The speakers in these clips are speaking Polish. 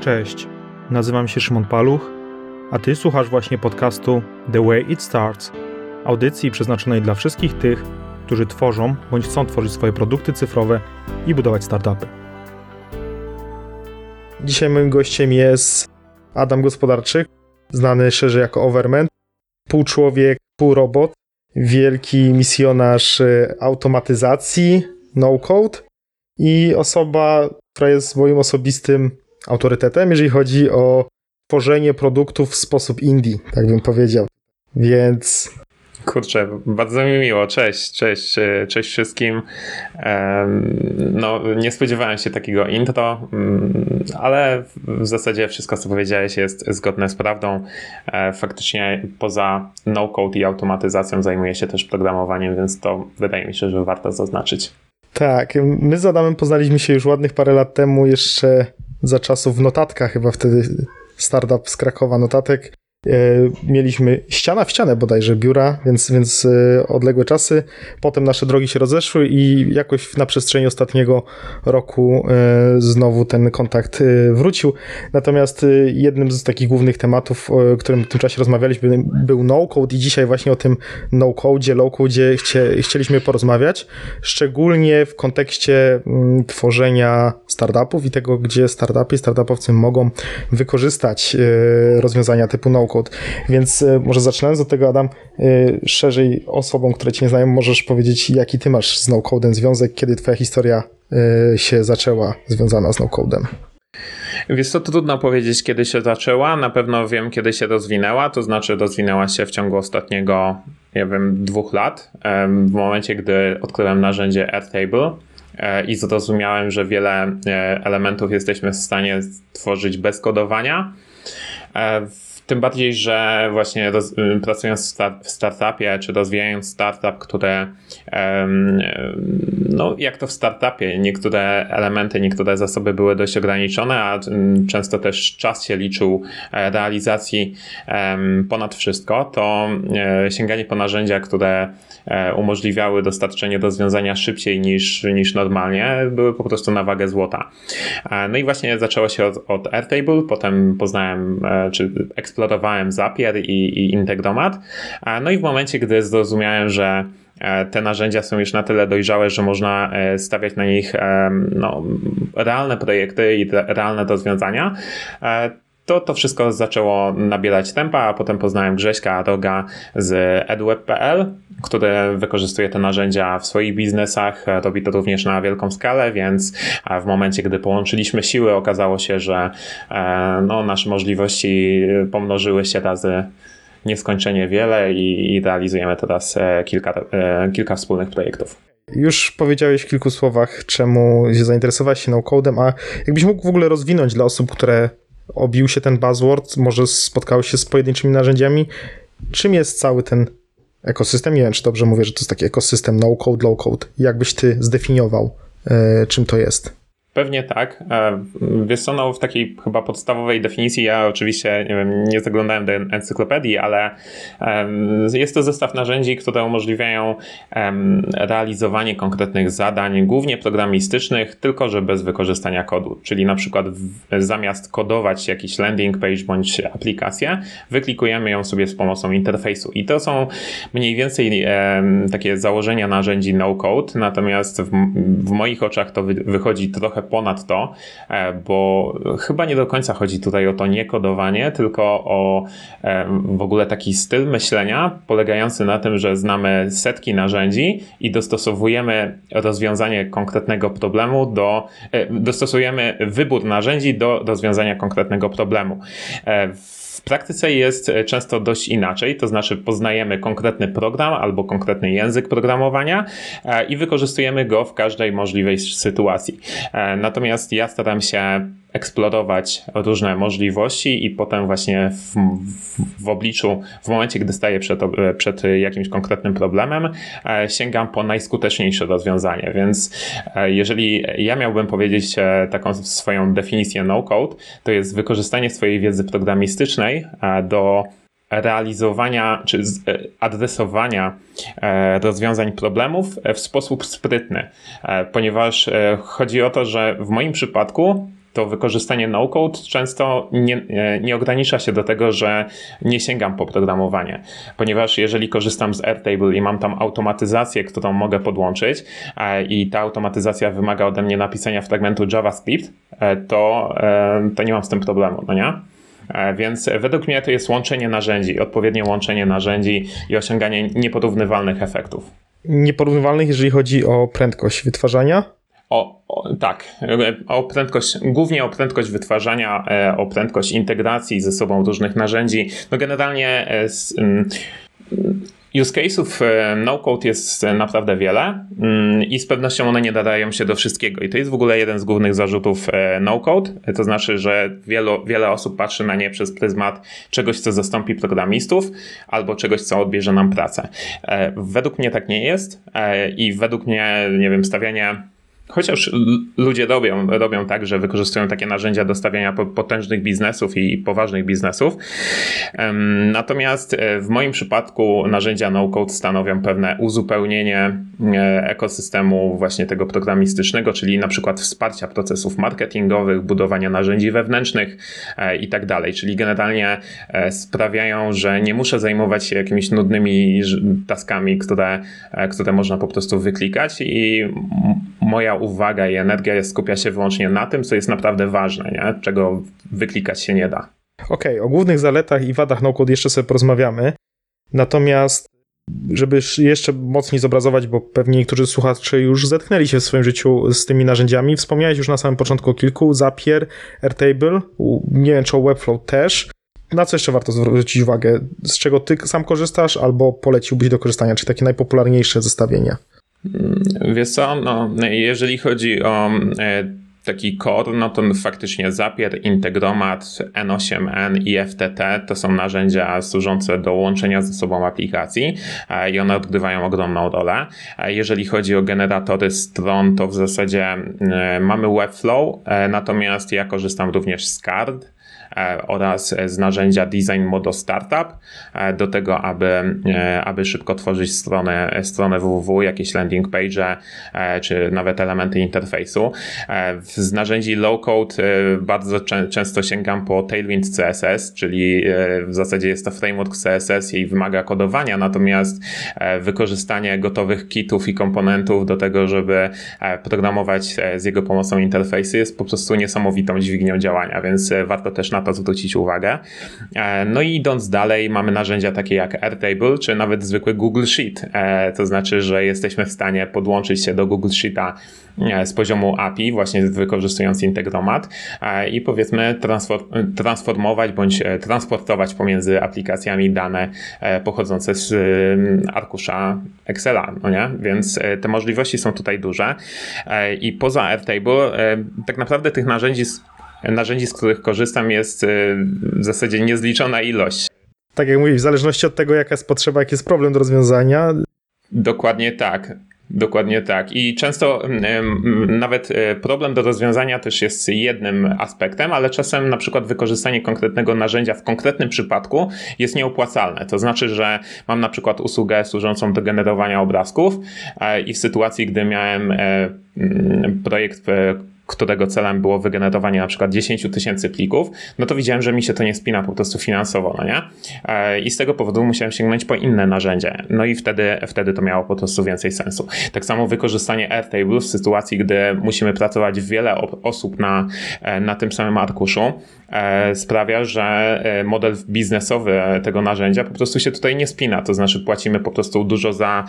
Cześć, nazywam się Szymon Paluch, a Ty słuchasz właśnie podcastu The Way It Starts, audycji przeznaczonej dla wszystkich tych, którzy tworzą bądź chcą tworzyć swoje produkty cyfrowe i budować startupy. Dzisiaj moim gościem jest Adam Gospodarczyk, znany szerzej jako Overman, pół człowiek, pół robot, wielki misjonarz y, automatyzacji, no-code i osoba, która jest moim osobistym autorytetem, jeżeli chodzi o tworzenie produktów w sposób indie, tak bym powiedział. Więc Kurczę, bardzo mi miło. Cześć, cześć, e, cześć wszystkim. No, nie spodziewałem się takiego intro, mm, ale w zasadzie wszystko, co powiedziałeś, jest zgodne z prawdą. E, faktycznie poza no-code i automatyzacją zajmuję się też programowaniem, więc to wydaje mi się, że warto zaznaczyć. Tak, my z Adamem poznaliśmy się już ładnych parę lat temu, jeszcze za czasów notatka, chyba wtedy startup z Krakowa notatek. E, mieliśmy ściana w ścianę bodajże biura, więc, więc e, odległe czasy. Potem nasze drogi się rozeszły i jakoś na przestrzeni ostatniego roku e, znowu ten kontakt wrócił. Natomiast jednym z takich głównych tematów, o którym w tym czasie rozmawialiśmy, był no-code i dzisiaj właśnie o tym no-code, low-code chcie, chcieliśmy porozmawiać, szczególnie w kontekście mm, tworzenia startupów i tego, gdzie startupy i startupowcy mogą wykorzystać rozwiązania typu no Więc e, może zaczynając od tego, Adam, e, szerzej osobom, które cię nie znają, możesz powiedzieć, jaki ty masz z no-codem związek, kiedy twoja historia e, się zaczęła związana z no-codem? Wiesz to trudno powiedzieć, kiedy się zaczęła. Na pewno wiem, kiedy się rozwinęła. To znaczy, rozwinęła się w ciągu ostatniego, nie wiem, dwóch lat. W momencie, gdy odkryłem narzędzie Airtable i zrozumiałem, że wiele elementów jesteśmy w stanie stworzyć bez kodowania. Tym bardziej, że właśnie roz, y, pracując w, start, w startupie, czy rozwijając startup, które, um, no jak to w startupie, niektóre elementy, niektóre zasoby były dość ograniczone, a um, często też czas się liczył e, realizacji um, ponad wszystko, to e, sięganie po narzędzia, które e, umożliwiały dostarczenie rozwiązania szybciej niż, niż normalnie, były po prostu na wagę złota. No i właśnie zaczęło się od, od Airtable, potem poznałem, czy eksplorowałem eksplorowałem Zapier i, i Integromat. No i w momencie, gdy zrozumiałem, że e, te narzędzia są już na tyle dojrzałe, że można e, stawiać na nich e, no, realne projekty i realne rozwiązania, to to wszystko zaczęło nabierać tempa, a potem poznałem Grześka Roga z edweb.pl, który wykorzystuje te narzędzia w swoich biznesach, robi to również na wielką skalę, więc w momencie, gdy połączyliśmy siły, okazało się, że e, no, nasze możliwości pomnożyły się razy nieskończenie wiele i, i realizujemy teraz e, kilka, e, kilka wspólnych projektów. Już powiedziałeś w kilku słowach, czemu się zainteresowałeś się no-codem, a jakbyś mógł w ogóle rozwinąć dla osób, które obił się ten buzzword, może spotkały się z pojedynczymi narzędziami. Czym jest cały ten ekosystem? Nie wiem, czy dobrze mówię, że to jest taki ekosystem no-code, low-code. Jak byś ty zdefiniował, e, czym to jest? Pewnie tak. E, wiesz co, no w takiej chyba podstawowej definicji, ja oczywiście nie, wiem, nie zaglądałem do encyklopedii, ale jest to zestaw narzędzi, które umożliwiają realizowanie konkretnych zadań, głównie programistycznych, tylko że bez wykorzystania kodu. Czyli na przykład zamiast kodować jakiś landing page bądź aplikację, wyklikujemy ją sobie z pomocą interfejsu. I to są mniej więcej takie założenia narzędzi no-code, natomiast w, w moich oczach to wychodzi trochę trochę ponad to, e, bo chyba nie do końca chodzi tutaj o to niekodowanie, tylko o e, w ogóle taki styl myślenia polegający na tym, że znamy setki narzędzi i dostosowujemy rozwiązanie konkretnego problemu do, e, dostosujemy wybór narzędzi do rozwiązania konkretnego problemu. W praktyce jest e, często dość inaczej, to znaczy poznajemy konkretny program albo konkretny język programowania e, i wykorzystujemy go w każdej możliwej sytuacji. E, natomiast ja staram się eksplorować różne możliwości i potem właśnie w, w, w, obliczu, w momencie, gdy staję przed, przed jakimś konkretnym problemem, sięgam po najskuteczniejsze rozwiązanie. Więc jeżeli ja miałbym powiedzieć taką swoją definicję no-code, to jest wykorzystanie swojej wiedzy programistycznej E, do realizowania czy e, adresowania e, rozwiązań problemów w sposób sprytny, ponieważ chodzi o to, że w moim przypadku to wykorzystanie no-code często nie, e, nie ogranicza się do tego, że nie sięgam po programowanie, ponieważ jeżeli korzystam z Airtable i mam tam automatyzację, którą mogę podłączyć e, i ta automatyzacja wymaga ode mnie napisania fragmentu JavaScript, e, to, to nie mam z tym problemu, no nie? Więc według mnie to jest łączenie narzędzi, odpowiednie łączenie narzędzi i osiąganie nieporównywalnych efektów. Nieporównywalnych, jeżeli chodzi o prędkość wytwarzania? O, o, tak, o prędkość, głównie o prędkość wytwarzania, e, o prędkość integracji ze sobą różnych narzędzi. No generalnie e, z, Use case'ów e, no-code jest naprawdę wiele mm, i z pewnością one nie nadają się do wszystkiego. I to jest w ogóle jeden z głównych zarzutów no-code. To znaczy, że wielu, wiele osób patrzy na nie przez pryzmat czegoś, co zastąpi programistów albo czegoś, co odbierze nam pracę. Według mnie tak nie jest i według mnie, nie wiem, stawianie Chociaż ludzie robią, robią tak, że wykorzystują takie narzędzia do stawiania potężnych biznesów i poważnych biznesów. Natomiast e, w moim przypadku narzędzia no-code stanowią pewne uzupełnienie e, ekosystemu właśnie tego programistycznego, czyli na przykład wsparcia procesów marketingowych, budowania narzędzi wewnętrznych e, i tak dalej. Czyli generalnie sprawiają, że nie muszę zajmować się jakimiś nudnymi taskami, które, które można po prostu wyklikać i moja uwaga i energia skupia się wyłącznie na tym, co jest naprawdę ważne, nie? czego wyklikać się nie da. Okej, okay, o głównych zaletach i wadach no-code jeszcze sobie porozmawiamy. Natomiast, żeby jeszcze mocniej zobrazować, bo pewnie niektórzy słuchacze już zetknęli się w swoim życiu z tymi narzędziami. Wspomniałeś już na samym początku o kilku: Zapier, Airtable, nie wiem czy o Webflow też. Na co jeszcze warto zwrócić uwagę? Z czego ty sam korzystasz, albo poleciłbyś do korzystania? Czy takie najpopularniejsze zestawienia? Mm, wiesz co, no, jeżeli chodzi o e, taki core, no to faktycznie Zapier, Integromat, N8N i FTT to są narzędzia służące do łączenia ze sobą aplikacji e, i one odgrywają ogromną rolę. E, jeżeli chodzi o generatory stron, to w zasadzie mamy Webflow, natomiast ja korzystam również z Card oraz z narzędzia Design Modo Startup e, do tego, aby, e, aby szybko tworzyć stronę, stronę www, jakieś landing page, czy nawet elementy interfejsu. Z narzędzi low-code bardzo często sięgam po Tailwind CSS, czyli w zasadzie jest to framework CSS i wymaga kodowania, natomiast wykorzystanie gotowych kitów i komponentów do tego, żeby programować z jego pomocą interfejsy jest po prostu niesamowitą dźwignią działania, więc warto też na na to zwrócić uwagę. E, no i idąc dalej, mamy narzędzia takie jak Airtable, czy nawet zwykły Google Sheet. E, to znaczy, że jesteśmy w stanie podłączyć się do Google Sheeta e, z poziomu API, właśnie wykorzystując Integromat i powiedzmy transformować bądź transportować pomiędzy aplikacjami dane pochodzące z arkusza Excela, no nie? Więc te możliwości są tutaj duże i poza Airtable tak naprawdę tych narzędzi narzędzi, z których korzystam, jest y, w zasadzie niezliczona ilość. Tak jak mówisz, w zależności od tego, jaka jest potrzeba, jaki jest problem do rozwiązania. Dokładnie tak. Dokładnie tak. I często nawet y, problem do rozwiązania też jest jednym aspektem, ale czasem na przykład wykorzystanie konkretnego narzędzia w konkretnym przypadku jest nieopłacalne. To znaczy, że mam na przykład usługę służącą do generowania obrazków e, i w sytuacji, gdy miałem e, projekt e, którego celem było wygenerowanie na przykład 10 tysięcy plików, no to widziałem, że mi się to nie spina po prostu finansowo, no nie? E, I z tego powodu musiałem sięgnąć po inne narzędzie. No i wtedy, wtedy to miało po prostu więcej sensu. Tak samo wykorzystanie Airtable w sytuacji, gdy musimy pracować wiele osób na, e, na tym samym arkuszu, E, sprawia, że model biznesowy tego narzędzia po prostu się tutaj nie spina. To znaczy płacimy po prostu dużo za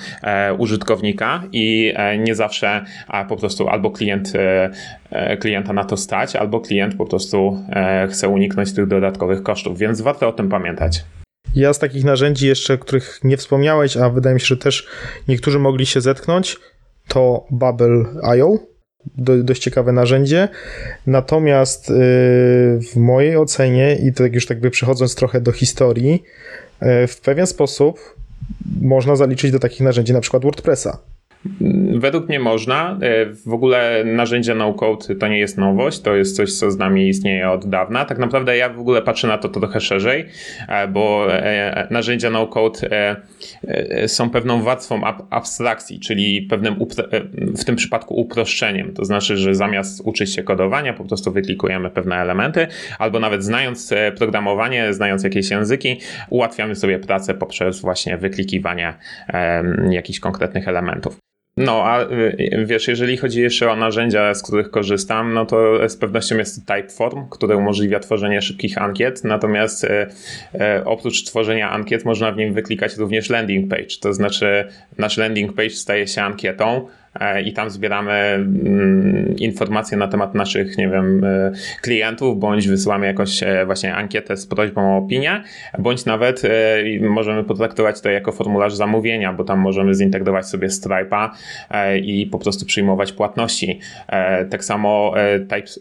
użytkownika i nie zawsze po prostu albo klient klienta na to stać, albo klient po prostu chce uniknąć tych dodatkowych kosztów, więc warto o tym pamiętać. Ja z takich narzędzi jeszcze, których nie wspomniałeś, a wydaje mi się, że też niektórzy mogli się zetknąć, to Bubble.io do, dość ciekawe narzędzie. Natomiast yy, w mojej ocenie, i to już tak by przechodząc trochę do historii, yy, w pewien sposób można zaliczyć do takich narzędzi na przykład WordPressa. Według mnie można. E, w ogóle narzędzia no-code to nie jest nowość, to jest coś, co z nami istnieje od dawna. Tak naprawdę ja w ogóle patrzę na to, to trochę szerzej, e, bo e, narzędzia no-code są pewną warstwą abstrakcji, czyli pewnym w tym przypadku uproszczeniem. To znaczy, że zamiast uczyć się kodowania, po prostu wyklikujemy pewne elementy, albo nawet znając programowanie, znając jakieś języki, ułatwiamy sobie pracę poprzez właśnie wyklikiwanie jakichś konkretnych elementów. No, a y, wiesz, jeżeli chodzi jeszcze o narzędzia, z których korzystam, no to z pewnością jest Typeform, które umożliwia tworzenie szybkich ankiet, natomiast e, e, oprócz tworzenia ankiet można w nim wyklikać również landing page, to znaczy nasz landing page staje się ankietą, i tam zbieramy mm, informacje na temat naszych, nie wiem, e, klientów, bądź wysyłamy jakąś e, właśnie ankietę z prośbą o opinię, bądź nawet możemy potraktować to jako formularz zamówienia, bo tam możemy zintegrować sobie Stripe'a i po prostu przyjmować płatności. Tak samo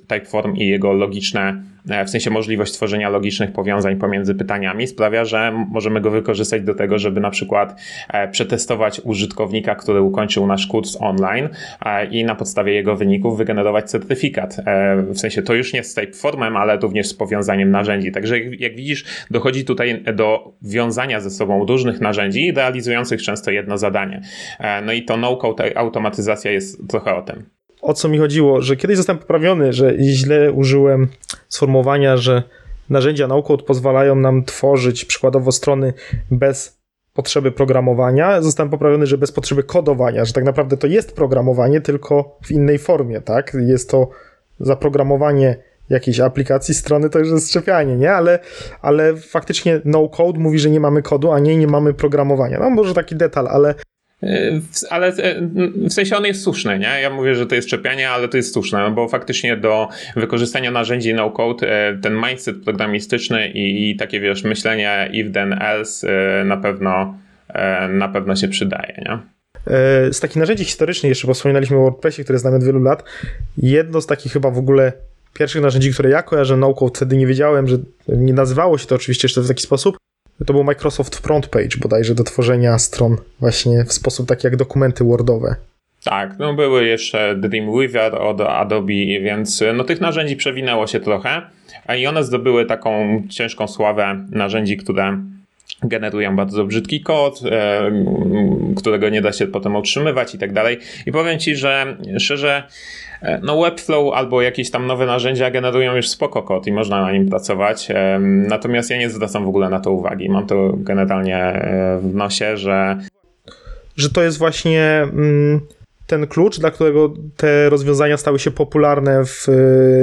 Typeform i jego logiczne E, w sensie możliwość tworzenia logicznych powiązań pomiędzy pytaniami sprawia, że możemy go wykorzystać do tego, żeby na przykład e, przetestować użytkownika, który ukończył nasz kurs online e, i na podstawie jego wyników wygenerować certyfikat. W sensie to już nie z typeformem, ale również z powiązaniem narzędzi. Także jak widzisz, dochodzi tutaj do wiązania ze sobą różnych narzędzi realizujących często jedno zadanie. No i to no-code automatyzacja jest trochę o tym o co mi chodziło, że kiedyś zostałem poprawiony, że źle użyłem sformułowania, że narzędzia no-code pozwalają nam tworzyć przykładowo strony bez potrzeby programowania. Zostałem poprawiony, że bez potrzeby kodowania, że tak naprawdę to jest programowanie, tylko w innej formie, tak? Jest to zaprogramowanie jakiejś aplikacji, strony to już jest szczepianie, nie? Ale, ale faktycznie no-code mówi, że nie mamy kodu, a nie, nie mamy programowania. No może taki detal, ale ale e, w sensie on jest słuszny, nie? Ja mówię, że to jest czepianie, ale to jest słuszne, bo faktycznie do wykorzystania narzędzi no-code e, ten mindset programistyczny i, takie, wiesz, myślenie if then else e, na pewno na pewno się przydaje, nie? Z takich narzędzi historycznych jeszcze, wspominaliśmy o WordPressie, który znamy od wielu lat. Jedno z takich chyba w ogóle pierwszych narzędzi, które ja kojarzę no-code, wtedy nie wiedziałem, że nie nazywało się to oczywiście jeszcze w taki sposób, to był Microsoft Front Page bodajże do tworzenia stron właśnie w sposób taki jak dokumenty Wordowe. Tak, no były jeszcze Dreamweaver od Adobe, więc no tych narzędzi przewinęło się trochę i one zdobyły taką ciężką sławę narzędzi, które generują bardzo brzydki kod, e, którego nie da się potem utrzymywać i tak dalej. I powiem Ci, że szczerze, e, no Webflow albo jakieś tam nowe narzędzia generują już spoko kod i można na nim pracować. E, natomiast ja nie zwracam w ogóle na to uwagi. Mam to generalnie w nosie, że... Że to jest właśnie... Mm ten klucz, dla którego te rozwiązania stały się popularne w,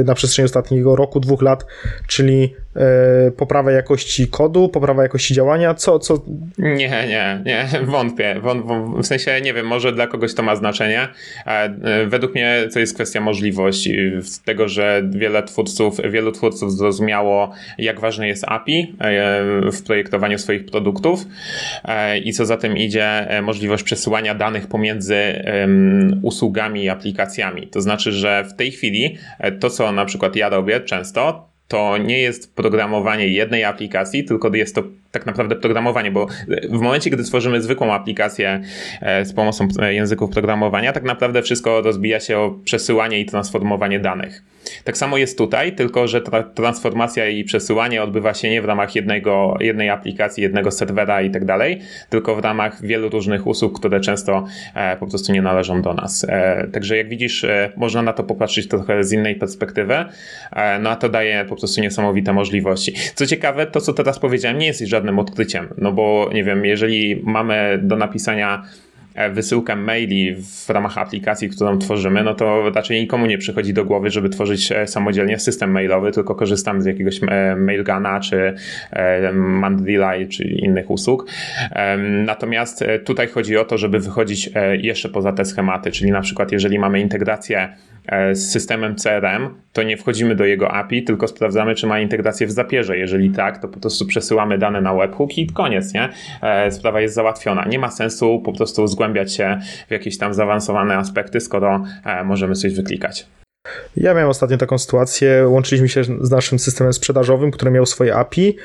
na przestrzeni ostatniego roku, dwóch lat, czyli e, poprawa jakości kodu, poprawa jakości działania, co, co... Nie, nie, nie, wątpię. Wąt, w sensie, nie wiem, może dla kogoś to ma znaczenie. E, według mnie to jest kwestia możliwości, tego, że wiele twórców, wielu twórców zrozumiało, jak ważne jest API e, w projektowaniu swoich produktów e, i co za tym idzie, możliwość przesyłania danych pomiędzy usługami i aplikacjami. To znaczy, że w tej chwili e, to, co na przykład ja robię często, to nie jest programowanie jednej aplikacji, tylko jest to tak naprawdę programowanie, bo w momencie, gdy tworzymy zwykłą aplikację e, z pomocą e, języków programowania, tak naprawdę wszystko rozbija się o przesyłanie i transformowanie danych. Tak samo jest tutaj, tylko że ta transformacja i przesyłanie odbywa się nie w ramach jednego, jednej aplikacji, jednego serwera i tak dalej, tylko w ramach wielu różnych usług, które często e, po prostu nie należą do nas. Także jak widzisz, można na to popatrzeć trochę z innej perspektywy, no a to daje po prostu niesamowite możliwości. Co ciekawe, to co teraz powiedziałem nie jest żadnym odkryciem. No bo nie wiem, jeżeli mamy do napisania e, wysyłkę maili w ramach aplikacji, którą tworzymy, no to raczej nikomu nie przychodzi do głowy, żeby tworzyć e, samodzielnie system mailowy, tylko korzystamy z jakiegoś e, Mailguna, czy Mandrilla, czy innych usług. Natomiast tutaj chodzi o to, żeby wychodzić jeszcze poza te schematy, czyli na przykład jeżeli mamy integrację E, z systemem CRM, to nie wchodzimy do jego API, tylko sprawdzamy, czy ma integrację w Zapierze. Jeżeli tak, to po prostu przesyłamy dane na webhook i koniec, nie? E, sprawa jest załatwiona. Nie ma sensu po prostu zgłębiać się w jakieś tam zaawansowane aspekty, skoro e, możemy coś wyklikać. Ja miałem ostatnio taką sytuację, łączyliśmy się z naszym systemem sprzedażowym, który miał swoje API,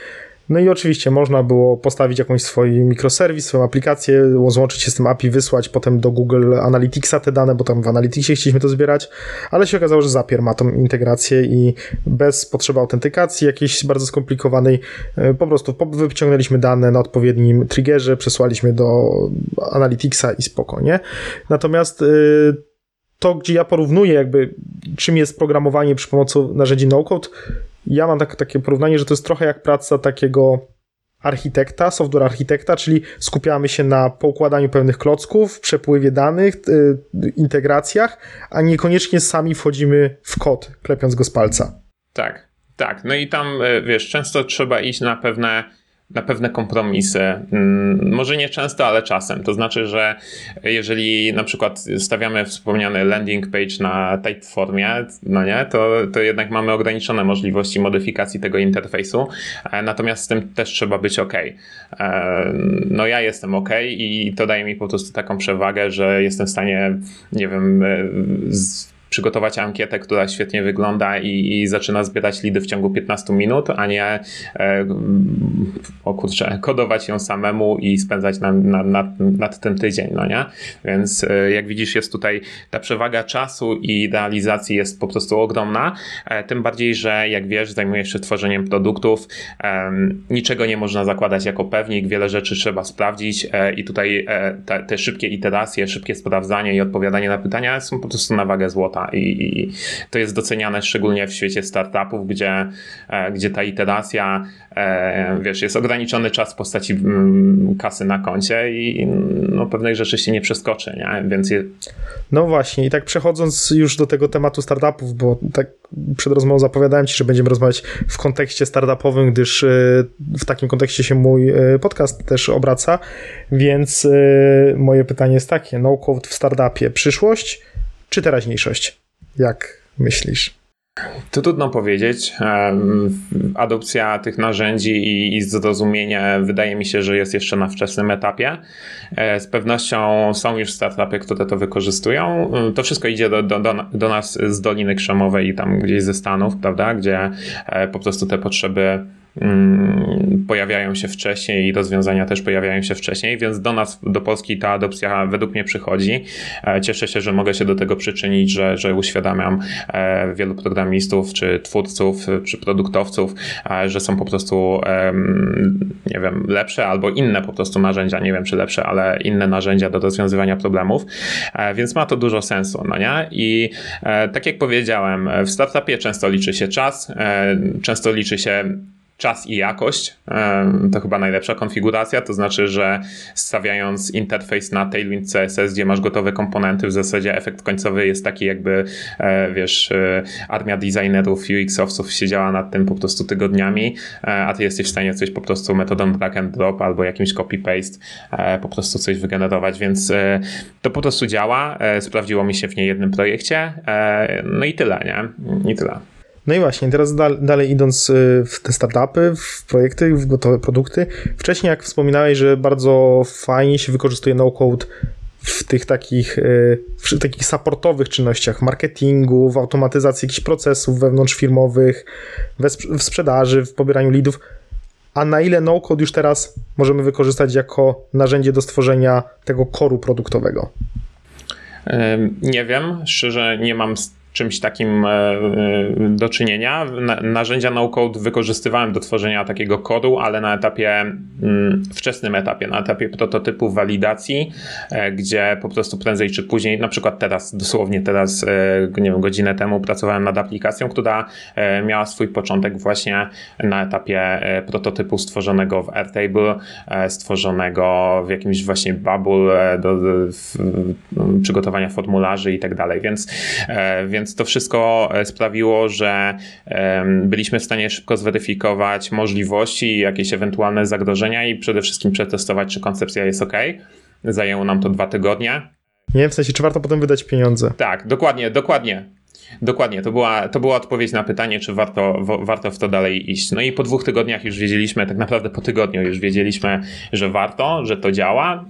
No i oczywiście można było postawić jakąś swój mikroserwis, swoją aplikację, złączyć się z tym API, wysłać potem do Google Analyticsa te dane, bo tam w Analyticsie chcieliśmy to zbierać, ale się okazało, że Zapier ma tą integrację i bez potrzeby autentykacji jakiejś bardzo skomplikowanej, e, po prostu wyciągnęliśmy dane na odpowiednim triggerze, przesłaliśmy do Analyticsa i spokojnie. Natomiast y, to, gdzie ja porównuję jakby, czym jest programowanie przy pomocy narzędzi no-code, ja mam tak, takie porównanie, że to jest trochę jak praca takiego architekta, software architekta, czyli skupiamy się na poukładaniu pewnych klocków, przepływie danych, y, integracjach, a niekoniecznie sami wchodzimy w kod, klepiąc go z palca. Tak, tak. No i tam, y, wiesz, często trzeba iść na pewne na pewne kompromisy. Mm, może nie często, ale czasem. To znaczy, że jeżeli na przykład stawiamy wspomniany landing page na Typeformie, no nie, to, to jednak mamy ograniczone możliwości modyfikacji tego interfejsu. E, natomiast z tym też trzeba być ok. E, no ja jestem ok i to daje mi po prostu taką przewagę, że jestem w stanie, nie wiem, e, z przygotować ankietę, która świetnie wygląda i, i zaczyna zbierać lidy w ciągu 15 minut, a nie e, o kurczę, kodować ją samemu i spędzać na, na, nad, tym tydzień, no nie? Więc e, jak widzisz, jest tutaj ta przewaga czasu i realizacji jest po prostu ogromna, e, tym bardziej, że jak wiesz, zajmujesz się tworzeniem produktów, e, niczego nie można zakładać jako pewnik, wiele rzeczy trzeba sprawdzić e, i tutaj e, te, te szybkie iteracje, szybkie sprawdzanie i odpowiadanie na pytania są po prostu na wagę złota i, i to jest doceniane szczególnie w świecie startupów, gdzie, e, gdzie ta iteracja, e, wiesz, jest ograniczony czas w postaci mm, kasy na koncie i no, pewnych rzeczy się nie przeskoczy, nie? Więc je... No właśnie. I tak przechodząc już do tego tematu startupów, bo tak przed rozmową zapowiadałem Ci, że będziemy rozmawiać w kontekście startupowym, gdyż e, w takim kontekście się mój podcast też obraca, więc moje pytanie jest takie, no-code w startupie, przyszłość czy teraźniejszość? Jak myślisz? To trudno powiedzieć. Adopcja tych narzędzi i, zrozumienie wydaje mi się, że jest jeszcze na wczesnym etapie. E, z pewnością są już startupy, które to wykorzystują. To wszystko idzie do, do, do nas z Doliny Krzemowej i tam gdzieś ze Stanów, prawda, gdzie e, po prostu te potrzeby pojawiają się wcześniej i rozwiązania też pojawiają się wcześniej, więc do nas, do Polski ta adopcja według mnie przychodzi. E, cieszę się, że mogę się do tego przyczynić, że, że uświadamiam e, wielu programistów, czy twórców, czy produktowców, e, że są po prostu, nie wiem, lepsze albo inne po prostu narzędzia, nie wiem czy lepsze, ale inne narzędzia do rozwiązywania problemów, więc ma to dużo sensu, no nie? I tak jak powiedziałem, w startupie często liczy się czas, często liczy się czas i jakość to chyba najlepsza konfiguracja, to znaczy, że stawiając interfejs na Tailwind CSS, gdzie masz gotowe komponenty, w zasadzie efekt końcowy jest taki jakby, e, wiesz, e, armia designerów, UX-owców siedziała nad tym po prostu tygodniami, e, a ty jesteś w stanie coś po prostu metodą drag and drop albo jakimś copy-paste po prostu coś wygenerować, więc to po prostu działa, sprawdziło mi się w niejednym projekcie, no i tyle, nie? I tyle. No i właśnie, teraz dalej idąc y, w te startupy, w projekty, w gotowe produkty. Wcześniej, jak wspominałeś, że bardzo fajnie się wykorzystuje no-code w tych takich, y, w takich supportowych czynnościach marketingu, w automatyzacji jakichś procesów wewnątrzfirmowych, w sprzedaży, w pobieraniu leadów. A na ile no-code już teraz możemy wykorzystać jako narzędzie do stworzenia tego koru produktowego? Nie wiem, szczerze nie mam czymś takim e, e, do czynienia. Narzędzia no-code wykorzystywałem do tworzenia takiego kodu, ale na etapie mm, wczesnym etapie, na etapie prototypu walidacji, e, gdzie po prostu prędzej czy później, na przykład teraz, dosłownie teraz, nie wiem, godzinę temu pracowałem nad aplikacją, która miała swój początek właśnie na etapie prototypu stworzonego w Airtable, stworzonego w jakimś właśnie Bubble do, do przygotowania formularzy i tak dalej, więc, więc więc to wszystko e, sprawiło, że byliśmy w stanie szybko zweryfikować możliwości, jakieś ewentualne zagrożenia i przede wszystkim przetestować, czy koncepcja jest ok. Zajęło nam to dwa tygodnie. Nie, w sensie, czy warto potem wydać pieniądze? Tak, dokładnie, dokładnie. Dokładnie, to była, to była odpowiedź na pytanie, czy warto, w, warto w to dalej iść. No i po dwóch tygodniach już wiedzieliśmy, tak naprawdę po tygodniu już wiedzieliśmy, że warto, że to działa.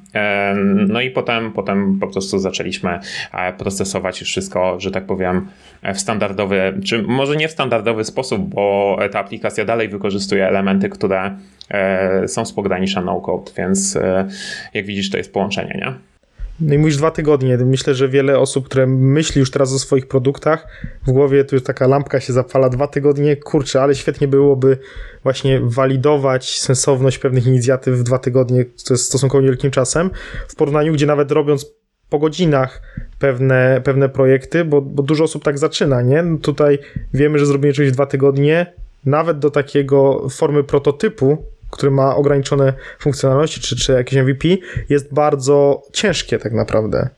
No i potem, potem po prostu zaczęliśmy e, procesować już wszystko, że tak powiem, w standardowy, czy może nie w standardowy sposób, bo ta aplikacja dalej wykorzystuje elementy, które e, są z pogranicza no-code, więc e, jak widzisz, to jest połączenie, nie? No i mówisz dwa tygodnie. Myślę, że wiele osób, które myśli już teraz o swoich produktach, w głowie tu już taka lampka się zapala dwa tygodnie. Kurczę, ale świetnie byłoby właśnie walidować sensowność pewnych inicjatyw w dwa tygodnie, co jest stosunkowo niewielkim czasem, w porównaniu, gdzie nawet robiąc po godzinach pewne, pewne projekty, bo, bo dużo osób tak zaczyna, nie? No tutaj wiemy, że zrobienie czegoś w dwa tygodnie, nawet do takiego formy prototypu, który ma ograniczone funkcjonalności, czy, czy jakieś MVP, jest bardzo ciężkie tak naprawdę.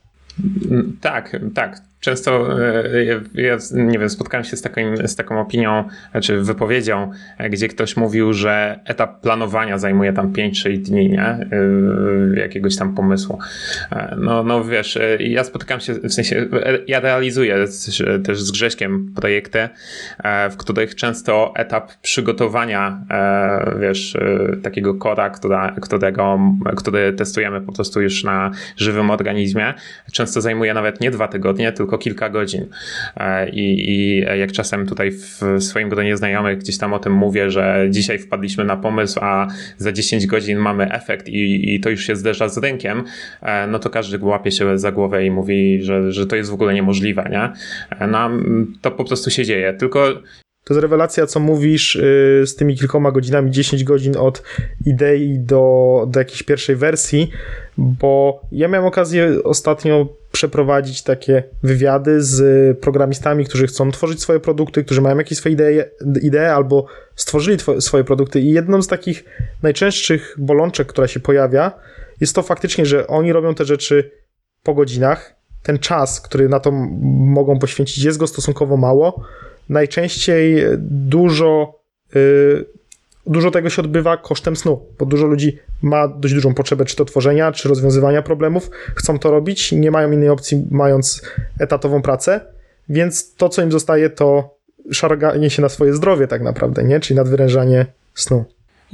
Tak, tak. Często e, ja, nie wiem, spotkałem się z, takim, z taką opinią, czy wypowiedzią, e, gdzie ktoś mówił, że etap planowania zajmuje tam 5-6 dni, nie? E, Jakiegoś tam pomysłu. No, no wiesz, ja spotykam się, w sensie, ja realizuję też z Grześkiem projekty, w których często etap przygotowania, wiesz, takiego koda, która, którego, który testujemy po prostu już na żywym organizmie, często zajmuje nawet nie dwa tygodnie, tylko kilka godzin. I, I, jak czasem tutaj w swoim gronie znajomych gdzieś tam o tym mówię, że dzisiaj wpadliśmy na pomysł, a za 10 godzin mamy efekt i, i to już się zderza z rynkiem, no to każdy łapie się za głowę i mówi, że, że to jest w ogóle niemożliwe, nie? No, to po prostu się dzieje. Tylko to jest rewelacja, co mówisz yy, z tymi kilkoma godzinami, 10 godzin od idei do, do jakiejś pierwszej wersji, bo ja miałem okazję ostatnio przeprowadzić takie wywiady z programistami, którzy chcą tworzyć swoje produkty, którzy mają jakieś swoje idee, idee albo stworzyli swoje produkty. I jedną z takich najczęstszych bolączek, która się pojawia, jest to faktycznie, że oni robią te rzeczy po godzinach, ten czas, który na to mogą poświęcić, jest go stosunkowo mało, najczęściej dużo, yy, dużo tego się odbywa kosztem snu, bo dużo ludzi ma dość dużą potrzebę czy to tworzenia, czy rozwiązywania problemów, chcą to robić, nie mają innej opcji, mając etatową pracę, więc to, co im zostaje, to szarganie się na swoje zdrowie tak naprawdę, nie? Czyli nadwyrężanie snu.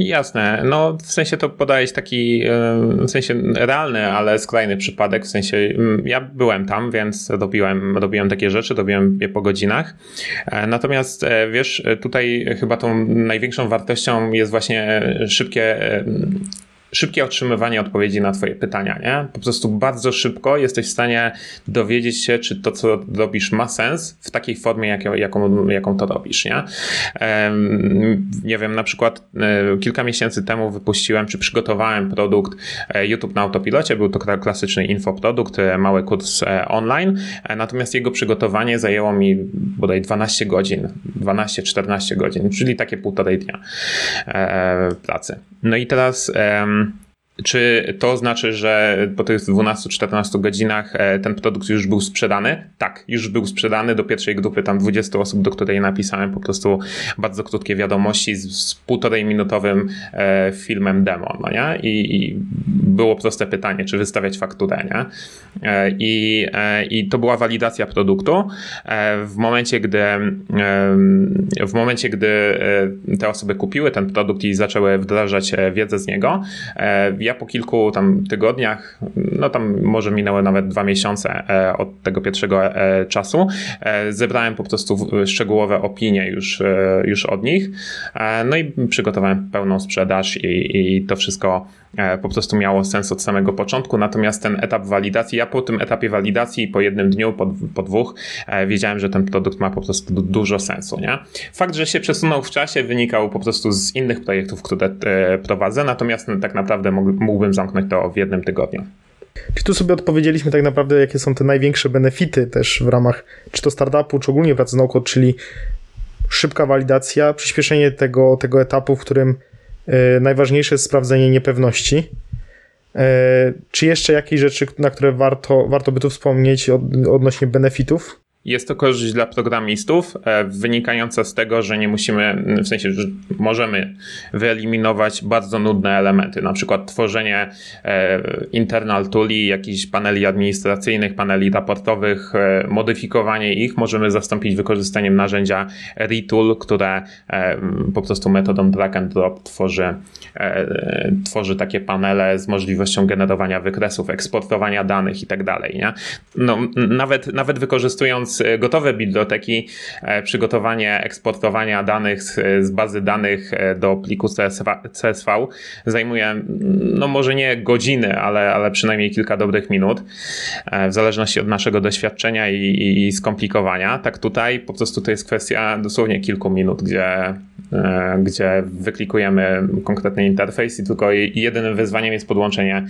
Jasne, no w sensie to podałeś taki, w sensie realny, ale skrajny przypadek, w sensie ja byłem tam, więc robiłem, robiłem takie rzeczy, robiłem je po godzinach, natomiast wiesz, tutaj chyba tą największą wartością jest właśnie szybkie szybkie otrzymywanie odpowiedzi na Twoje pytania, nie? Po prostu bardzo szybko jesteś w stanie dowiedzieć się, czy to, co robisz, ma sens w takiej formie, jak, jaką, jaką to robisz, nie? Nie wiem, na przykład e, kilka miesięcy temu wypuściłem, czy przygotowałem produkt e, YouTube na autopilocie. Był to klasyczny infoprodukt, e, mały kurs online, natomiast jego przygotowanie zajęło mi bodaj 12 godzin, 12-14 godzin, czyli takie półtorej dnia pracy. No i teraz czy to znaczy, że po tych 12-14 godzinach e, ten produkt już był sprzedany? Tak, już był sprzedany do pierwszej grupy tam 20 osób, do której napisałem po prostu bardzo krótkie wiadomości z, z półtorej minutowym e, filmem demo, no nie? I, I, było proste pytanie, czy wystawiać fakturę, nie? E, I, I to była walidacja produktu. W momencie, gdy w momencie, gdy te osoby kupiły ten produkt i zaczęły wdrażać wiedzę z niego, ja po kilku tam tygodniach, no tam może minęły nawet dwa miesiące e, od tego pierwszego e, czasu, e, zebrałem po prostu szczegółowe opinie już, już od nich, no i przygotowałem pełną sprzedaż i, i to wszystko po prostu miało sens od samego początku, natomiast ten etap walidacji, ja po tym etapie walidacji, po jednym dniu, po, po dwóch, wiedziałem, że ten produkt ma po prostu dużo sensu, nie? Fakt, że się przesunął w czasie wynikał po prostu z innych projektów, które prowadzę, natomiast tak naprawdę mógłbym zamknąć to w jednym tygodniu. Czy tu sobie odpowiedzieliśmy tak naprawdę, jakie są te największe benefity też w ramach czy to startupu, czy ogólnie pracy z czyli szybka walidacja, przyspieszenie tego, tego etapu, w którym najważniejsze jest sprawdzenie niepewności. Y, czy jeszcze jakieś rzeczy, na które warto, warto by tu wspomnieć od, odnośnie benefitów? Jest to korzyść dla programistów, e, wynikająca z tego, że nie musimy, w sensie, że możemy wyeliminować bardzo nudne elementy, na przykład tworzenie e, internal tooli, jakichś paneli administracyjnych, paneli raportowych, e, modyfikowanie ich możemy zastąpić wykorzystaniem narzędzia retool, które po prostu metodą drag and drop tworzy, tworzy takie panele z możliwością generowania wykresów, eksportowania danych i tak. Nie? No, nawet, nawet wykorzystując e, gotowe biblioteki, e, przygotowanie eksportowania danych z, z bazy danych e, do pliku CSV, CSV zajmuje, no może nie godziny, ale, ale przynajmniej kilka dobrych minut, w zależności od naszego doświadczenia i, i, i skomplikowania. Tak tutaj po prostu to jest kwestia dosłownie kilku minut, gdzie, gdzie wyklikujemy konkretny interfejs i tylko jedynym wyzwaniem jest podłączenie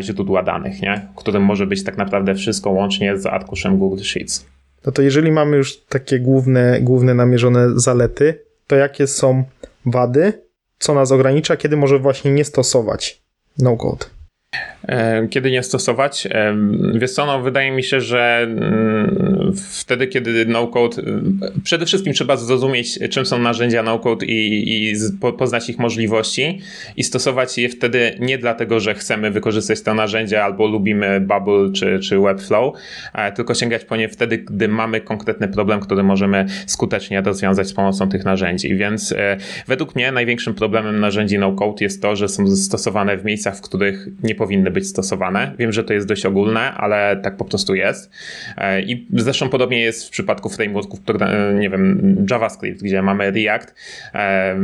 źródła danych, nie? którym może być tak naprawdę wszystko łącznie z arkuszem Google Sheets. No to jeżeli mamy już takie główne, główne namierzone zalety, to jakie są wady, co nas ogranicza, kiedy może właśnie nie stosować no-code? Kiedy nie stosować? Wiesz co, no, wydaje mi się, że mm, wtedy, kiedy no-code, y, przede wszystkim trzeba zrozumieć, czym są narzędzia no-code i, i poznać ich możliwości i stosować je wtedy nie dlatego, że chcemy wykorzystać to narzędzie albo lubimy Bubble czy, czy Webflow, e, tylko sięgać po nie wtedy, gdy mamy konkretny problem, który możemy skutecznie rozwiązać z pomocą tych narzędzi. Więc e, według mnie największym problemem narzędzi no-code jest to, że są stosowane w miejscach, w których nie powinny być stosowane. Wiem, że to jest dość ogólne, ale tak po prostu jest. E, I zresztą podobnie jest w przypadku frameworków, progra- nie wiem, JavaScript, gdzie mamy React e,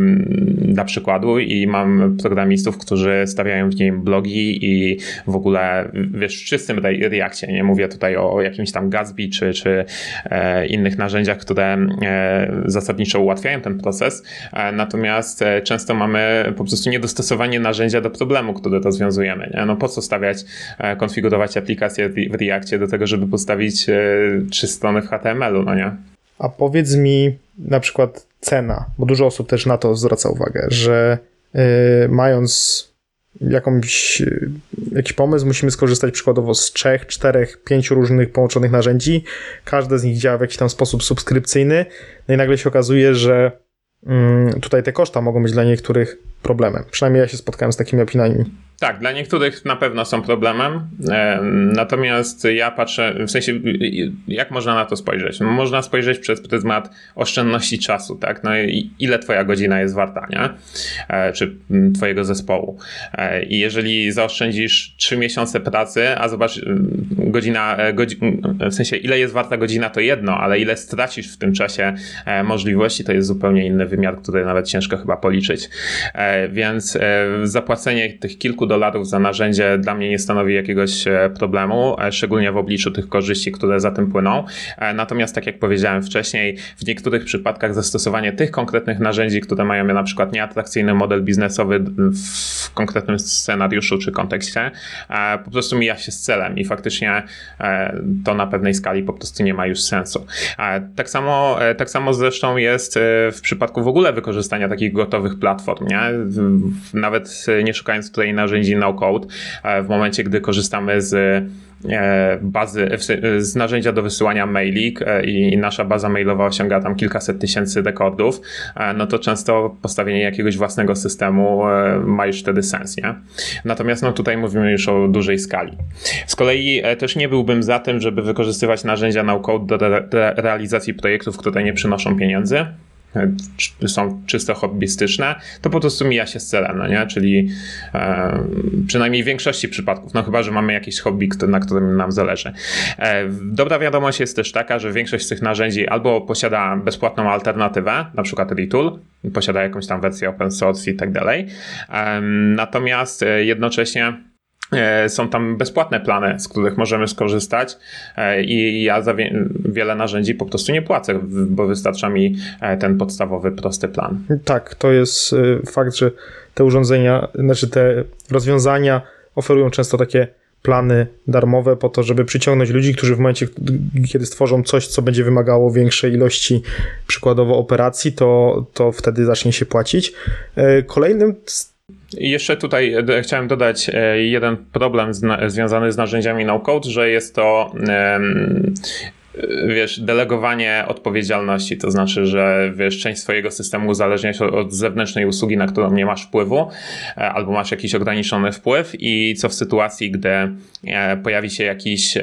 dla przykładu i mam programistów, którzy stawiają w nim blogi i w ogóle, wiesz, w czystym Re- Reactie, nie mówię tutaj o, jakimś tam Gatsby czy, czy e, innych narzędziach, które e, zasadniczo ułatwiają ten proces, e, natomiast e, często mamy po prostu niedostosowanie narzędzia do problemu, który rozwiązujemy. Nie? No po co stawiać, e, konfigurować aplikację w Reactie do tego, żeby postawić e, trzy strony w HTML-u, no nie? A powiedz mi na przykład cena, bo dużo osób też na to zwraca uwagę, że y, mając jakąś, y, jakiś pomysł, musimy skorzystać przykładowo z trzech, czterech, pięciu różnych połączonych narzędzi. Każde z nich działa w jakiś tam sposób subskrypcyjny. No i nagle się okazuje, że mm, tutaj te koszta mogą być dla niektórych problemem. Przynajmniej ja się spotkałem z takimi opiniami. Tak, dla niektórych na pewno są problemem, e, natomiast ja patrzę, w sensie, jak można na to spojrzeć? No, można spojrzeć przez pryzmat oszczędności czasu, tak? No ile twoja godzina jest warta, nie? E, Czy twojego zespołu. E, I jeżeli zaoszczędzisz 3 miesiące pracy, a zobacz, godzina, godzi, w sensie, ile jest warta godzina, to jedno, ale ile stracisz w tym czasie możliwości, to jest zupełnie inny wymiar, który nawet ciężko chyba policzyć. Więc zapłacenie tych kilku dolarów za narzędzie dla mnie nie stanowi jakiegoś e, problemu, e, szczególnie w obliczu tych korzyści, które za tym płyną. E, Natomiast, tak jak powiedziałem wcześniej, w niektórych przypadkach zastosowanie tych konkretnych narzędzi, które mają na przykład nieatrakcyjny model biznesowy w konkretnym scenariuszu czy kontekście, po prostu mija się z celem i faktycznie to na pewnej skali po prostu nie ma już sensu. Tak samo, tak samo zresztą jest w przypadku w ogóle wykorzystania takich gotowych platform, nie? Nawet nie szukając tutaj narzędzi no-code, e, w momencie, gdy korzystamy z e, bazy, se- z narzędzia do wysyłania mailik e, i nasza baza mailowa osiąga tam kilkaset tysięcy rekordów, e, no to często postawienie jakiegoś własnego systemu e, ma już wtedy sens, nie? Natomiast no tutaj mówimy już o dużej skali. Z kolei e, też nie byłbym za tym, żeby wykorzystywać narzędzia no-code do re- re- realizacji projektów, które nie przynoszą pieniędzy, e, są czysto hobbystyczne, to po prostu mija się z celem, no nie? Czyli e, przynajmniej w większości przypadków, no chyba, że mamy jakieś hobby, na którym nam zależy. E, dobra wiadomość jest też taka, że większość z tych narzędzi albo posiada bezpłatną alternatywę, na przykład Retool, posiada jakąś tam wersję open source i tak dalej, natomiast e, jednocześnie Są tam bezpłatne plany, z których możemy skorzystać e, i ja za wie- wiele narzędzi po prostu nie płacę, bo wystarcza mi e, ten podstawowy, prosty plan. Tak, to jest fakt, że te urządzenia, znaczy te rozwiązania oferują często takie plany darmowe po to, żeby przyciągnąć ludzi, którzy w momencie, kiedy stworzą coś, co będzie wymagało większej ilości przykładowo operacji, to, to wtedy zacznie się płacić. E, Kolejnym jeszcze tutaj e, chciałem dodać e, jeden problem związany z narzędziami no-code, że jest to wiesz, delegowanie odpowiedzialności, to znaczy, że wiesz, część swojego systemu uzależnia się od zewnętrznej usługi, na którą nie masz wpływu, e, albo masz jakiś ograniczony wpływ i co w sytuacji, gdy e, pojawi się jakiś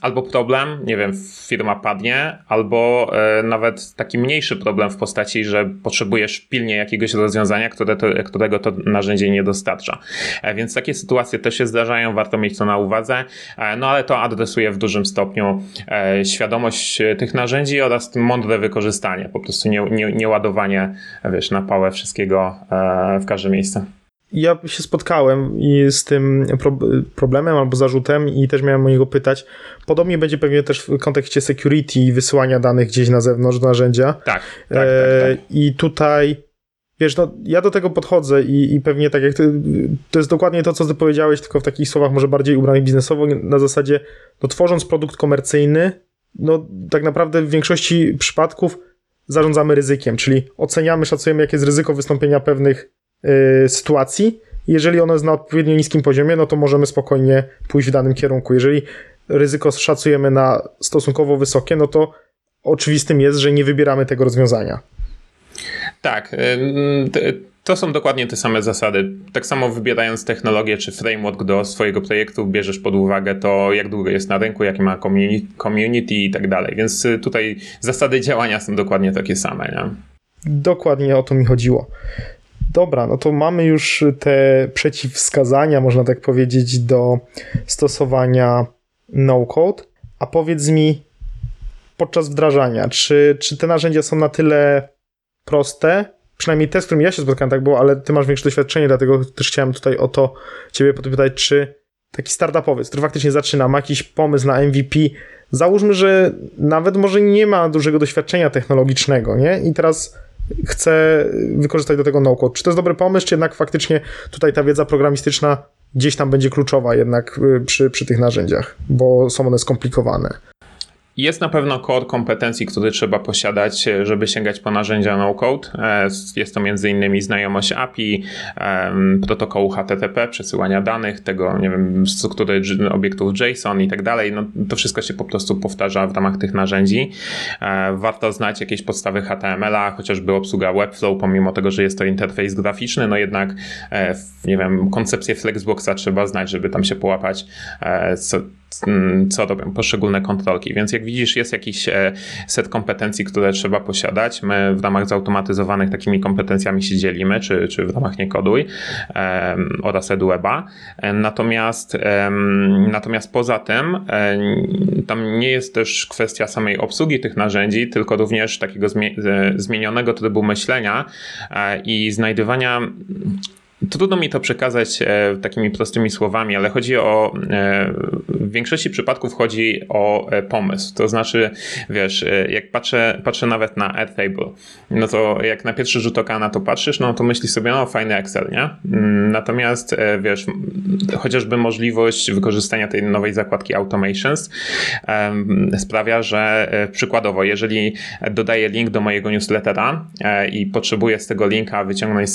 albo problem, nie wiem, firma padnie, albo e, nawet taki mniejszy problem w postaci, że potrzebujesz pilnie jakiegoś rozwiązania, które to, którego to narzędzie nie dostarcza. Więc takie sytuacje też się zdarzają, warto mieć to na uwadze, no ale to adresuje w dużym stopniu świadomość e, tych narzędzi oraz mądre wykorzystanie, po prostu nie, nie, nie ładowanie wiesz, na pałę wszystkiego e, w każde miejsce. Ja się spotkałem z tym problemem albo zarzutem i też miałem o niego pytać. Podobnie będzie pewnie też w kontekście security i wysyłania danych gdzieś na zewnątrz do narzędzia. Tak, tak, tak, tak. I tutaj Wiesz, no, ja do tego podchodzę i, i pewnie tak jak ty, to jest dokładnie to, co ty powiedziałeś, tylko w takich słowach może bardziej ubranych biznesowo, na zasadzie, no tworząc produkt komercyjny, no tak naprawdę w większości przypadków zarządzamy ryzykiem, czyli oceniamy, szacujemy, jakie jest ryzyko wystąpienia pewnych yy, sytuacji. Jeżeli ono jest na odpowiednio niskim poziomie, no to możemy spokojnie pójść w danym kierunku. Jeżeli ryzyko szacujemy na stosunkowo wysokie, no to oczywistym jest, że nie wybieramy tego rozwiązania. Tak. To są dokładnie te same zasady. Tak samo wybierając technologię czy framework do swojego projektu, bierzesz pod uwagę to, jak długo jest na rynku, jakie ma community i tak dalej. Więc y, tutaj zasady działania są dokładnie takie same. Nie? Dokładnie o to mi chodziło. Dobra, no to mamy już te przeciwwskazania, można tak powiedzieć, do stosowania no-code. A powiedz mi, podczas wdrażania, czy, czy te narzędzia są na tyle proste, przynajmniej te, z którymi ja się spotkałem, tak było, ale ty masz większe doświadczenie, dlatego też chciałem tutaj o to ciebie podpytać, czy taki startupowiec, który faktycznie zaczyna, ma jakiś pomysł na MVP, załóżmy, że nawet może nie ma dużego doświadczenia technologicznego, nie? I teraz chce wykorzystać do tego no-code. Czy to jest dobry pomysł, czy jednak faktycznie tutaj ta wiedza programistyczna gdzieś tam będzie kluczowa jednak y, przy, przy tych narzędziach, bo są one skomplikowane? Jest na pewno core kompetencji, które trzeba posiadać, e, żeby sięgać po narzędzia no-code. E, jest to m.in. znajomość API, protokołu HTTP, przesyłania danych, tego, nie wiem, struktury obiektów JSON i tak dalej. No, to wszystko się po prostu powtarza w ramach tych narzędzi. E, warto znać jakieś podstawy HTML-a, chociażby obsługa Webflow, pomimo tego, że jest to interfejs graficzny, no jednak, nie wiem, koncepcję Flexboxa trzeba znać, żeby tam się połapać, co, co robią poszczególne kontrolki. Więc jak widzisz, jest jakiś e, set kompetencji, które trzeba posiadać. My w ramach zautomatyzowanych takimi kompetencjami się dzielimy, czy, czy w ramach Niekoduj um, oraz EduWeba. E, natomiast, um, natomiast poza tym um, tam nie jest też kwestia samej obsługi tych narzędzi, tylko również takiego zmienionego trybu myślenia i znajdywania Trudno mi to przekazać e, takimi prostymi słowami, ale chodzi o. E, w większości przypadków chodzi o e, pomysł. To znaczy, wiesz, jak patrzę, patrzę nawet na Airtable, no to jak na pierwszy rzut oka na to patrzysz, no to myślisz sobie, no fajny Excel, nie? Mm, natomiast, wiesz, chociażby możliwość wykorzystania tej nowej zakładki Automations sprawia, że przykładowo, jeżeli dodaję link do mojego newslettera i potrzebuję z tego linka wyciągnąć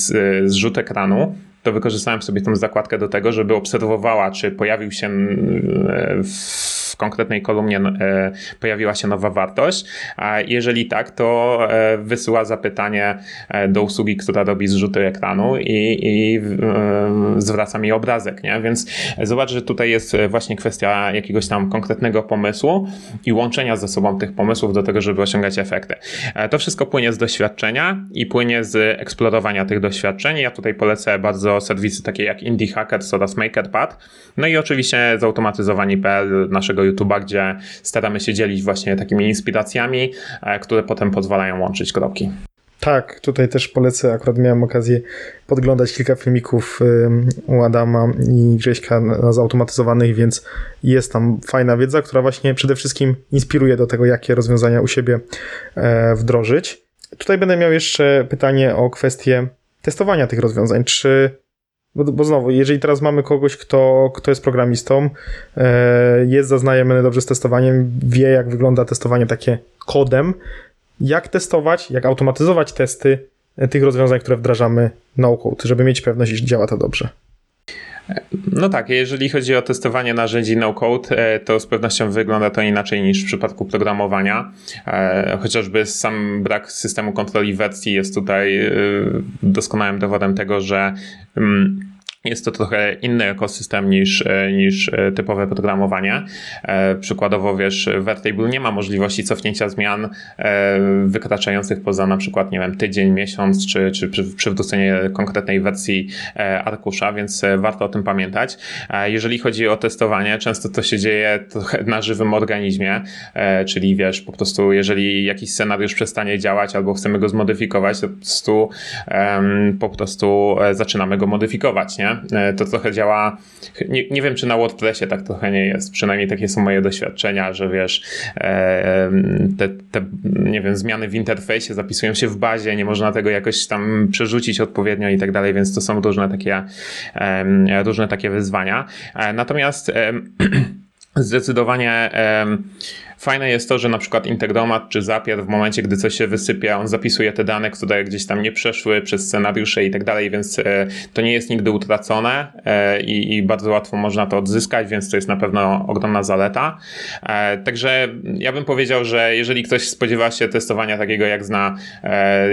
zrzut ekranu, to wykorzystałem sobie tą zakładkę do tego, żeby obserwowała, czy pojawił się w konkretnej kolumnie e, pojawiła się nowa wartość, a jeżeli tak, to e, wysyła zapytanie e, do usługi, która robi zrzuty ekranu i, i zwraca mi obrazek, nie? Więc zobacz, że tutaj jest właśnie kwestia jakiegoś tam konkretnego pomysłu i łączenia ze sobą tych pomysłów do tego, żeby osiągać efekty. To wszystko płynie z doświadczenia i płynie z eksplorowania tych doświadczeń. Ja tutaj polecę bardzo serwisy takie jak Indie Hackers oraz MakerPad. No i oczywiście zautomatyzowani.pl naszego YouTube'a, gdzie staramy się dzielić właśnie takimi inspiracjami, e, które potem pozwalają łączyć kropki. Tak, tutaj też polecę. Akurat miałem okazję podglądać kilka filmików u Adama i Grześka zautomatyzowanych, więc jest tam fajna wiedza, która właśnie przede wszystkim inspiruje do tego, jakie rozwiązania u siebie e, wdrożyć. Tutaj będę miał jeszcze pytanie o kwestię testowania tych rozwiązań. Czy bo, bo znowu, jeżeli teraz mamy kogoś, kto, kto jest programistą, e, jest zaznajemy dobrze z testowaniem, wie jak wygląda testowanie takie kodem, jak testować, jak automatyzować testy tych rozwiązań, które wdrażamy no-code, żeby mieć pewność, iż działa to dobrze. No tak, jeżeli chodzi o testowanie narzędzi no-code, e, to z pewnością wygląda to inaczej niż w przypadku programowania. E, chociażby sam brak systemu kontroli wersji jest tutaj e, doskonałym dowodem tego, że mm, jest to trochę inny ekosystem niż, niż typowe programowanie. Przykładowo, wiesz, Vertable nie ma możliwości cofnięcia zmian wykraczających poza na przykład, nie wiem, tydzień, miesiąc, czy, czy przywrócenie konkretnej wersji arkusza, więc warto o tym pamiętać. Jeżeli chodzi o testowanie, często to się dzieje na żywym organizmie, czyli wiesz, po prostu jeżeli jakiś scenariusz przestanie działać albo chcemy go zmodyfikować, to po prostu, po prostu zaczynamy go modyfikować, nie? E, to trochę działa, nie, nie wiem czy na WordPressie tak trochę nie jest, przynajmniej takie są moje doświadczenia, że wiesz, e, te, te nie wiem, zmiany w interfejsie zapisują się w bazie, nie można tego jakoś tam przerzucić odpowiednio i tak dalej, więc to są różne takie, różne takie wyzwania. E, natomiast zdecydowanie Fajne jest to, że na przykład Integromat czy Zapier w momencie, gdy coś się wysypia, on zapisuje te dane, które gdzieś tam nie przeszły przez scenariusze i tak dalej, więc e, to nie jest nigdy utracone e, i, i bardzo łatwo można to odzyskać, więc to jest na pewno ogromna zaleta. E, także ja bym powiedział, że jeżeli ktoś spodziewa się testowania takiego, jak zna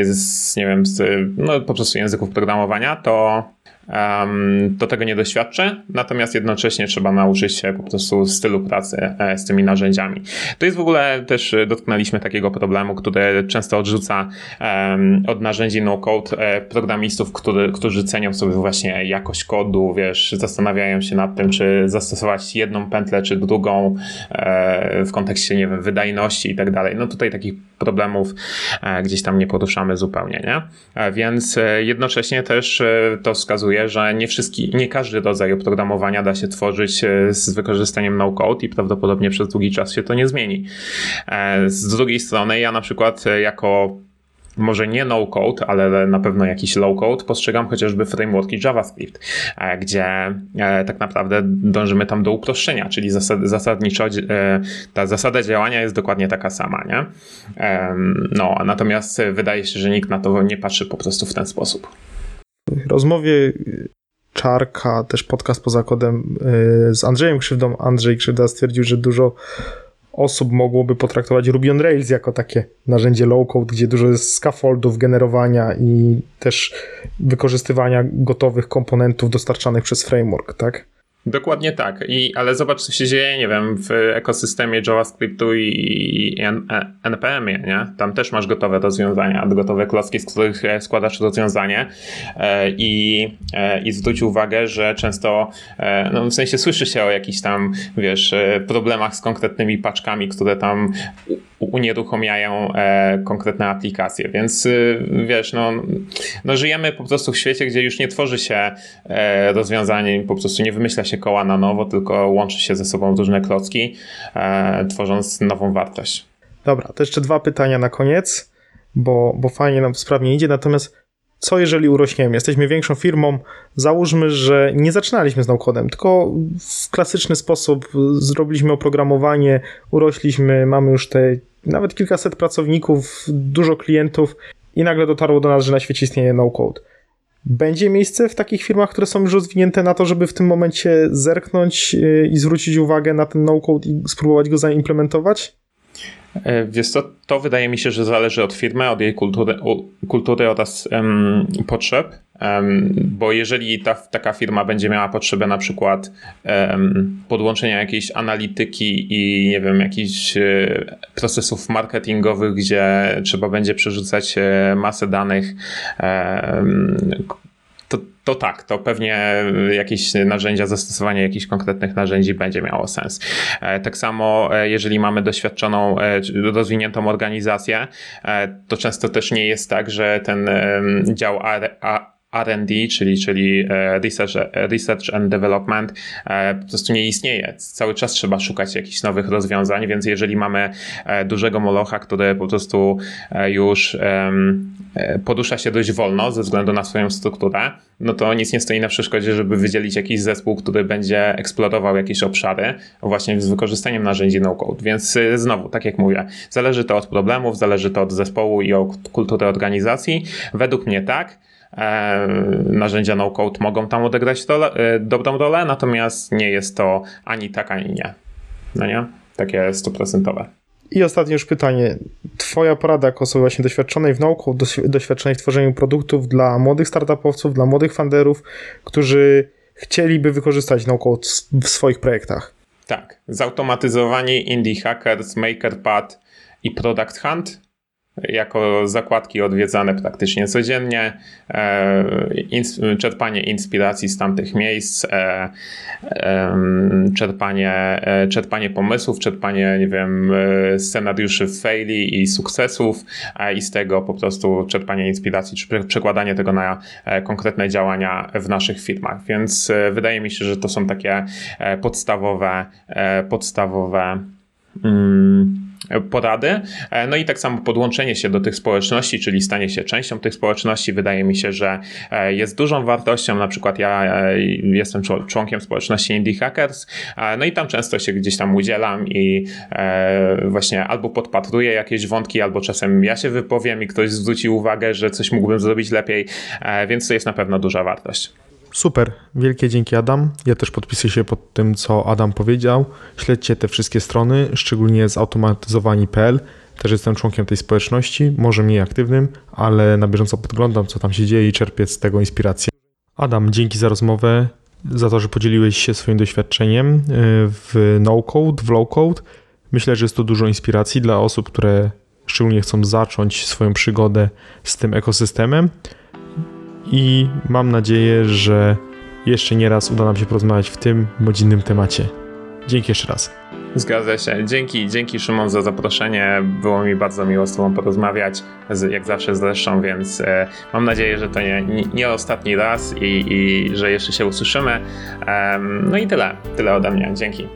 z, nie wiem, z, no po prostu języków programowania, to um, do tego nie doświadczy, natomiast jednocześnie trzeba nauczyć się po prostu stylu pracy z tymi narzędziami. To jest w ogóle też e, dotknęliśmy takiego problemu, który często odrzuca um, od narzędzi no-code e, programistów, który, którzy cenią sobie właśnie jakość kodu, wiesz, zastanawiają się nad tym, czy zastosować jedną pętlę, czy drugą e, w kontekście, nie wiem, wydajności i tak dalej. No tutaj takich problemów e, gdzieś tam nie poruszamy zupełnie, nie? E, więc e, jednocześnie też to wskazuje, że nie wszystki, nie każdy rodzaj oprogramowania da się tworzyć z wykorzystaniem no-code i prawdopodobnie przez długi czas się to nie zmieni. Z drugiej strony, ja na przykład jako może nie no-code, ale na pewno jakiś low-code, postrzegam chociażby frameworki JavaScript, e, gdzie tak naprawdę dążymy tam do uproszczenia, czyli zasad, zasadniczo ta zasada działania jest dokładnie taka sama, nie? No, natomiast wydaje się, że nikt na to nie patrzy po prostu w ten sposób. Rozmowie Czarka, też podcast poza kodem z Andrzejem Krzywdą, Andrzej Krzywda stwierdził, że dużo osób mogłoby potraktować Ruby on Rails jako takie narzędzie low-code, gdzie dużo jest scaffoldów, generowania i też wykorzystywania gotowych komponentów dostarczanych przez framework, tak? Dokładnie tak, I, ale zobacz, co się dzieje, nie wiem, w ekosystemie JavaScriptu i, i NPM-ie, nie? Tam też masz gotowe rozwiązania, gotowe klocki, z których e, składasz rozwiązanie e, i, e, i zwróć uwagę, że często, no w sensie słyszy się o jakichś tam, wiesz, problemach z konkretnymi paczkami, które tam unieruchomiają e, konkretne aplikacje. Więc y, wiesz, no, no żyjemy po prostu w świecie, gdzie już nie tworzy się e, rozwiązań, po prostu nie wymyśla się koła na nowo, tylko łączy się ze sobą różne klocki, e, tworząc nową wartość. Dobra, to jeszcze dwa pytania na koniec, bo, bo fajnie nam sprawnie idzie. Natomiast co jeżeli urośniemy? Jesteśmy większą firmą, załóżmy, że nie zaczynaliśmy z naukowem, tylko w klasyczny sposób zrobiliśmy oprogramowanie, urośliśmy, mamy już te nawet kilkaset pracowników, dużo klientów i nagle dotarło do nas, że na świecie istnieje no-code. Będzie miejsce w takich firmach, które są już rozwinięte na to, żeby w tym momencie zerknąć y, i zwrócić uwagę na ten no-code i spróbować go zaimplementować? E, wiesz co, to wydaje mi się, że zależy od firmy, od jej kultury, kultury oraz um, potrzeb, um, bo jeżeli ta, taka firma będzie miała potrzebę na przykład um, podłączenia jakiejś analityki i nie wiem, jakichś e, procesów marketingowych, gdzie trzeba będzie przerzucać e, masę danych to, tak, to pewnie jakieś narzędzia, zastosowanie jakichś konkretnych narzędzi będzie miało sens. E, tak samo, e, jeżeli mamy doświadczoną, e, rozwiniętą organizację, to często też nie jest tak, że ten dział R&D, czyli, czyli research, research and Development, po prostu nie istnieje. Cały czas trzeba szukać jakichś nowych rozwiązań, więc jeżeli mamy dużego molocha, który po prostu już porusza się dość wolno ze względu na swoją strukturę, no to nic nie stoi na przeszkodzie, żeby wydzielić jakiś zespół, który będzie eksplorował jakieś obszary właśnie z wykorzystaniem narzędzi no-code. Więc znowu, tak jak mówię, zależy to od problemów, zależy to od zespołu i od kultury organizacji. Według mnie tak. E, narzędzia no-code mogą tam odegrać rolę, e, dobrą rolę, natomiast nie jest to ani tak, ani nie. No nie? Takie stuprocentowe. I ostatnie już pytanie. Twoja porada jako osoby właśnie doświadczonej w nauku, doś- doświadczonej w tworzeniu produktów dla młodych startupowców, dla młodych funderów, którzy chcieliby wykorzystać s- w swoich projektach. Tak, zautomatyzowani Indie Hackers, MakerPad i Product Hunt jako zakładki odwiedzane praktycznie codziennie, e, ins- czerpanie inspiracji z tamtych miejsc, e, czerpanie, e, czerpanie pomysłów, czerpanie, nie wiem, scenariuszy faili i sukcesów i z tego po prostu czerpanie inspiracji, czy przekładanie tego na konkretne działania w naszych firmach. Więc wydaje mi się, że to są takie podstawowe, podstawowe mm, porady. E, No i tak samo podłączenie się do tych społeczności, czyli stanie się częścią tych społeczności, wydaje mi się, że e, jest dużą wartością. Na przykład ja e, jestem czł- członkiem społeczności Indie Hackers, no i tam często się gdzieś tam udzielam i właśnie albo podpatruję jakieś wątki, albo czasem ja się wypowiem i ktoś zwróci uwagę, że coś mógłbym zrobić lepiej, więc to jest na pewno duża wartość. Super, wielkie dzięki Adam. Ja też podpisuję się pod tym, co Adam powiedział. Śledźcie te wszystkie strony, szczególnie zautomatyzowani.pl. Też jestem członkiem tej społeczności, może mniej aktywnym, ale na bieżąco podglądam, co tam się dzieje i czerpię z tego inspirację. Adam, dzięki za rozmowę, za to, że podzieliłeś się swoim doświadczeniem y, w no-code, w low-code. Myślę, że jest to dużo inspiracji dla osób, które szczególnie chcą zacząć swoją przygodę z tym ekosystemem i mam nadzieję, że jeszcze nie raz uda nam się porozmawiać w tym bądź innym temacie. Dzięki jeszcze raz. Zgadza się. Dzięki, dzięki Szymon za zaproszenie. Było mi bardzo miło z Tobą porozmawiać, z, jak zawsze zresztą, więc e, mam nadzieję, że to nie, nie, nie ostatni raz i, i że jeszcze się usłyszymy. Em, no i tyle. Tyle ode mnie. Dzięki.